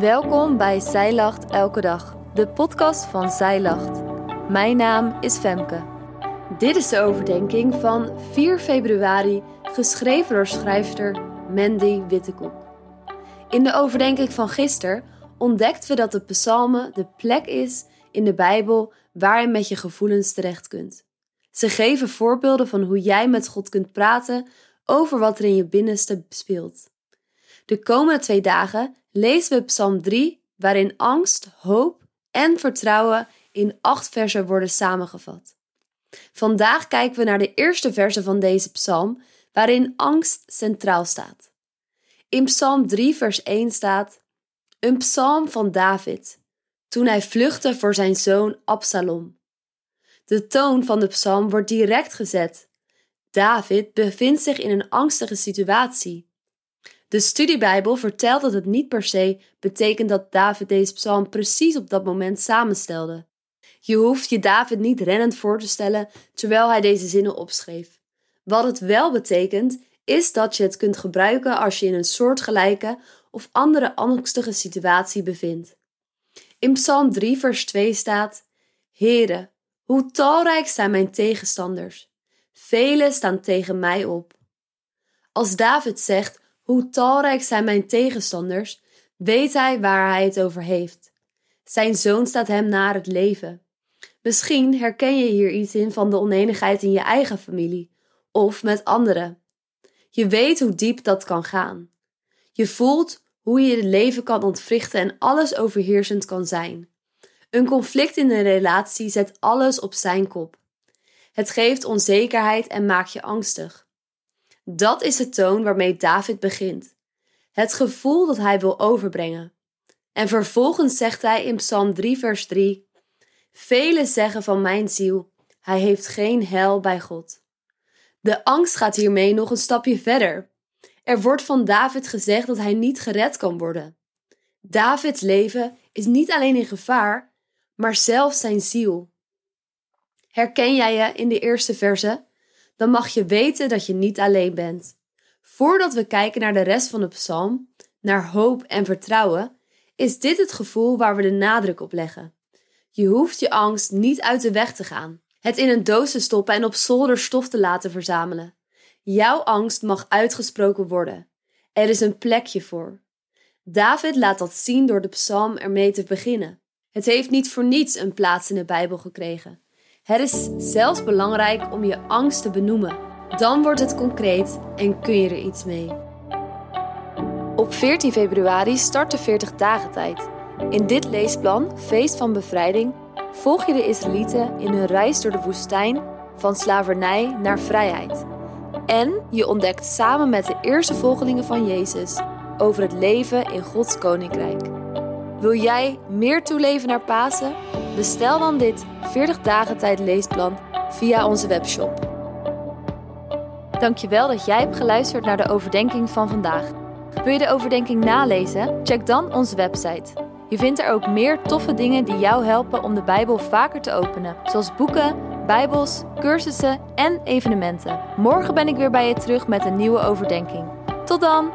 Welkom bij Zij Lacht Elke Dag, de podcast van Zij Lacht. Mijn naam is Femke. Dit is de overdenking van 4 februari, geschreven door schrijfster Mandy Wittekoek. In de overdenking van gisteren ontdekten we dat de psalmen de plek is in de Bijbel waar je met je gevoelens terecht kunt. Ze geven voorbeelden van hoe jij met God kunt praten over wat er in je binnenste speelt. De komende twee dagen lezen we Psalm 3, waarin angst, hoop en vertrouwen in acht versen worden samengevat. Vandaag kijken we naar de eerste versen van deze psalm, waarin angst centraal staat. In Psalm 3, vers 1 staat: Een psalm van David, toen hij vluchtte voor zijn zoon Absalom. De toon van de psalm wordt direct gezet. David bevindt zich in een angstige situatie. De studiebijbel vertelt dat het niet per se betekent dat David deze psalm precies op dat moment samenstelde. Je hoeft je David niet rennend voor te stellen terwijl hij deze zinnen opschreef. Wat het wel betekent, is dat je het kunt gebruiken als je in een soortgelijke of andere angstige situatie bevindt. In Psalm 3, vers 2 staat: Heere, hoe talrijk zijn mijn tegenstanders. Velen staan tegen mij op. Als David zegt: Hoe talrijk zijn mijn tegenstanders, weet hij waar hij het over heeft. Zijn zoon staat hem naar het leven. Misschien herken je hier iets in van de oneenigheid in je eigen familie of met anderen. Je weet hoe diep dat kan gaan. Je voelt hoe je het leven kan ontwrichten en alles overheersend kan zijn. Een conflict in een relatie zet alles op zijn kop. Het geeft onzekerheid en maakt je angstig. Dat is de toon waarmee David begint. Het gevoel dat hij wil overbrengen. En vervolgens zegt hij in Psalm 3, vers 3: Velen zeggen van mijn ziel: Hij heeft geen hel bij God. De angst gaat hiermee nog een stapje verder. Er wordt van David gezegd dat hij niet gered kan worden. Davids leven is niet alleen in gevaar, maar zelfs zijn ziel. Herken jij je in de eerste verse? Dan mag je weten dat je niet alleen bent. Voordat we kijken naar de rest van de psalm, naar hoop en vertrouwen, is dit het gevoel waar we de nadruk op leggen. Je hoeft je angst niet uit de weg te gaan het in een doos te stoppen en op zolder stof te laten verzamelen. Jouw angst mag uitgesproken worden. Er is een plekje voor. David laat dat zien door de psalm ermee te beginnen. Het heeft niet voor niets een plaats in de Bijbel gekregen. Het is zelfs belangrijk om je angst te benoemen. Dan wordt het concreet en kun je er iets mee. Op 14 februari start de 40 dagen tijd. In dit leesplan, Feest van Bevrijding, volg je de Israëlieten in hun reis door de woestijn van slavernij naar vrijheid. En je ontdekt samen met de eerste volgelingen van Jezus over het leven in Gods koninkrijk. Wil jij meer toeleven naar Pasen? Bestel dan dit 40 dagen tijd leesplan via onze webshop. Dankjewel dat jij hebt geluisterd naar de overdenking van vandaag. Wil je de overdenking nalezen? Check dan onze website je vindt er ook meer toffe dingen die jou helpen om de Bijbel vaker te openen, zoals boeken, Bijbels, cursussen en evenementen. Morgen ben ik weer bij je terug met een nieuwe overdenking. Tot dan!